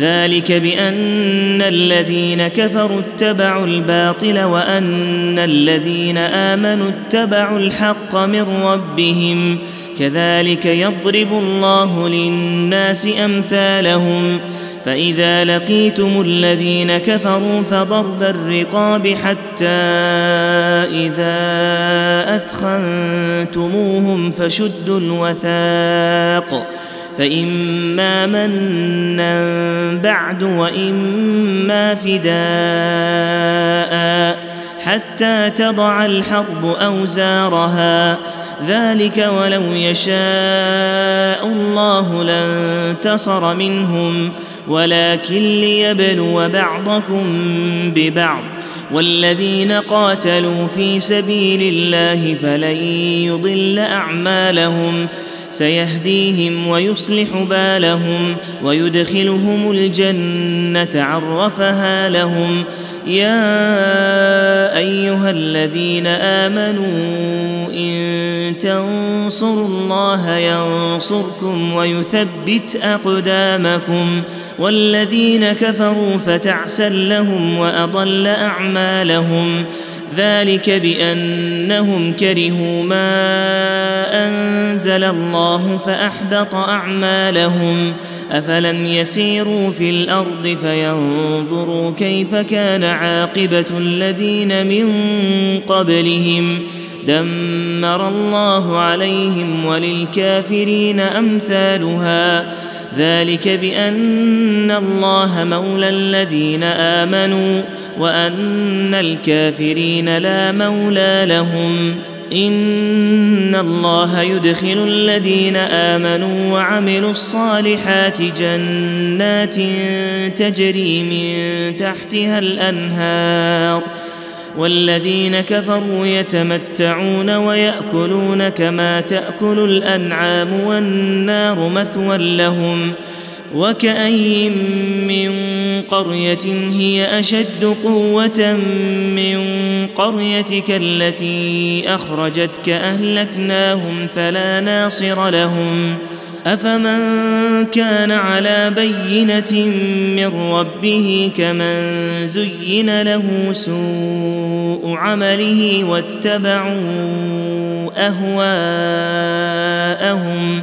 ذلك بأن الذين كفروا اتبعوا الباطل وأن الذين آمنوا اتبعوا الحق من ربهم. كذلك يضرب الله للناس أمثالهم. فإذا لقيتم الذين كفروا فضرب الرقاب حتى إذا أثخنتموهم فشدوا الوثاق. فإما منا بعد وإما فداء حتى تضع الحرب أوزارها. ذلك ولو يشاء الله لانتصر منهم ولكن ليبلو بعضكم ببعض. والذين قاتلوا في سبيل الله فلن يضل أعمالهم. سيهديهم ويصلح بالهم ويدخلهم الجنة عرفها لهم. يا أيها الذين آمنوا إن تنصروا الله ينصركم ويثبت أقدامكم. والذين كفروا فتعسا لهم وأضل أعمالهم. ذلك بأنهم كرهوا ما أنزل الله فأحبط أعمالهم. أفلم يسيروا في الأرض فينظروا كيف كان عاقبة الذين من قبلهم. دمر الله عليهم وللكافرين أمثالها. ذلك بأن الله مولى الذين آمنوا. وأن الكافرين لا مولى لهم. إن الله يدخل الذين آمنوا وعملوا الصالحات جنات تجري من تحتها الأنهار. والذين كفروا يتمتعون ويأكلون كما تأكل الأنعام والنار مثوى لهم. وكأين من قرية هي أشد قوة من قريتك التي أخرجتك أهلكناهم فلا ناصر لهم. أفمن كان على بينة من ربه كمن زين له سوء عمله واتبعوا أهواءهم.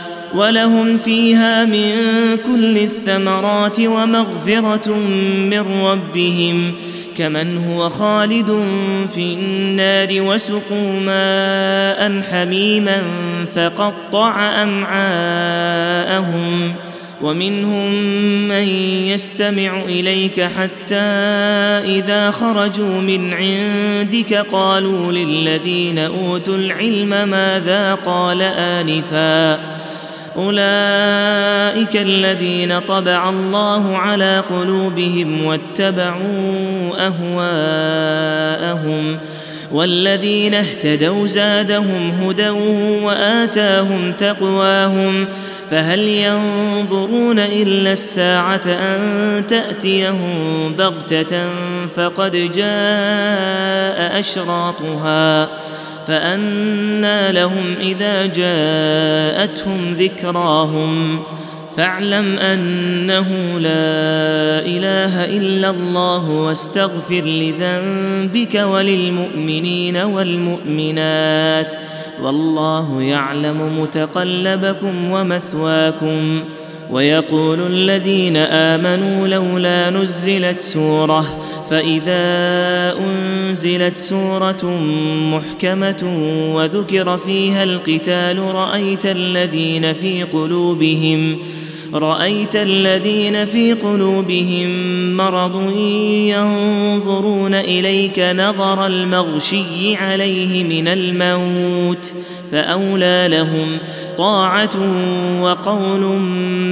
ولهم فيها من كل الثمرات ومغفرة من ربهم كمن هو خالد في النار وسقوا ماء حميما فقطع أمعاءهم ومنهم من يستمع إليك حتى إذا خرجوا من عندك قالوا للذين أوتوا العلم ماذا قال آنفا أولئك الذين طبع الله على قلوبهم واتبعوا أهواءهم والذين اهتدوا زادهم هدى وآتاهم تقواهم فهل ينظرون إلا الساعة أن تأتيهم بغتة فقد جاء أشراطها فانى لهم إذا جاءتهم ذكراهم. فاعلم أنه لا إله إلا الله واستغفر لذنبك وللمؤمنين والمؤمنات. والله يعلم متقلبكم ومثواكم. ويقول الذين آمنوا لولا نزلت سورة فإذا أنزلت سورة محكمة وذكر فيها القتال رأيت الذين في قلوبهم رأيت الذين في قلوبهم مرض ينظرون إليك نظر المغشي عليه من الموت فأولى لهم طاعة وقول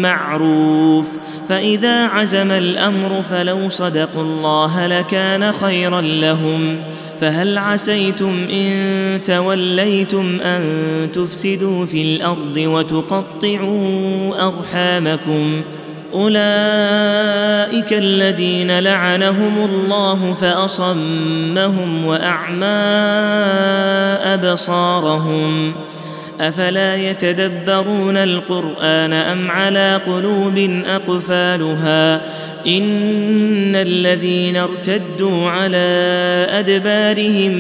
معروف. فإذا عزم الأمر فلو صدقوا الله لكان خيرا لهم. فهل عسيتم إن توليتم أن تفسدوا في الأرض وتقطعوا أرحامكم؟ أولئك الذين لعنهم الله فأصمهم وأعمى أبصارهم. أفلا يتدبرون القرآن أم على قلوب أقفالها؟ إن الذين ارتدوا على أدبارهم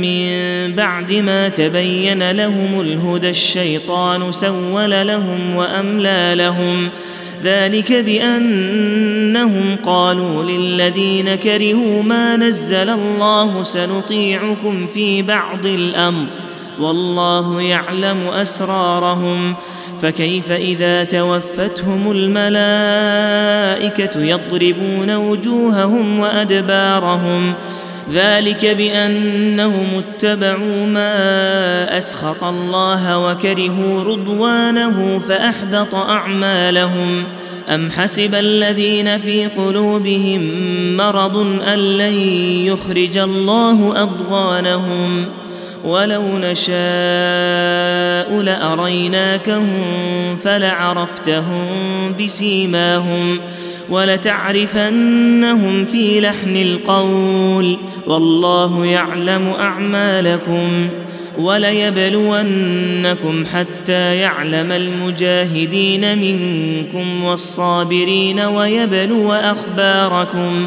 من بعد ما تبين لهم الهدى الشيطان سول لهم وأملى لهم. ذلك بأنهم قالوا للذين كرهوا ما نزل الله سنطيعكم في بعض الأمر. والله يعلم أسرارهم فكيف إذا توفتهم الملائكة يضربون وجوههم وأدبارهم ذلك بأنهم اتبعوا ما أسخط الله وكرهوا رضوانه فأحبط أعمالهم أم حسب الذين في قلوبهم مرض أن لن يخرج الله أضغانهم ولو نشاء لاريناكهم فلعرفتهم بسيماهم ولتعرفنهم في لحن القول والله يعلم اعمالكم وليبلونكم حتى يعلم المجاهدين منكم والصابرين ويبلو اخباركم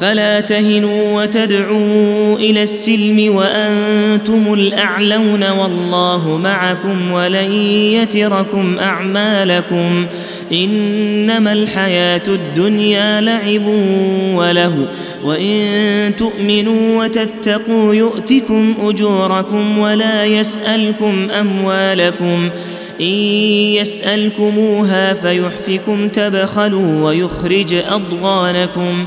فلا تهنوا وتدعوا إلى السلم وأنتم الأعلون والله معكم ولن يتركم أعمالكم إنما الحياة الدنيا لعب وله وإن تؤمنوا وتتقوا يؤتكم أجوركم ولا يسألكم أموالكم إن يسألكموها فيحفكم تبخلوا ويخرج أضغانكم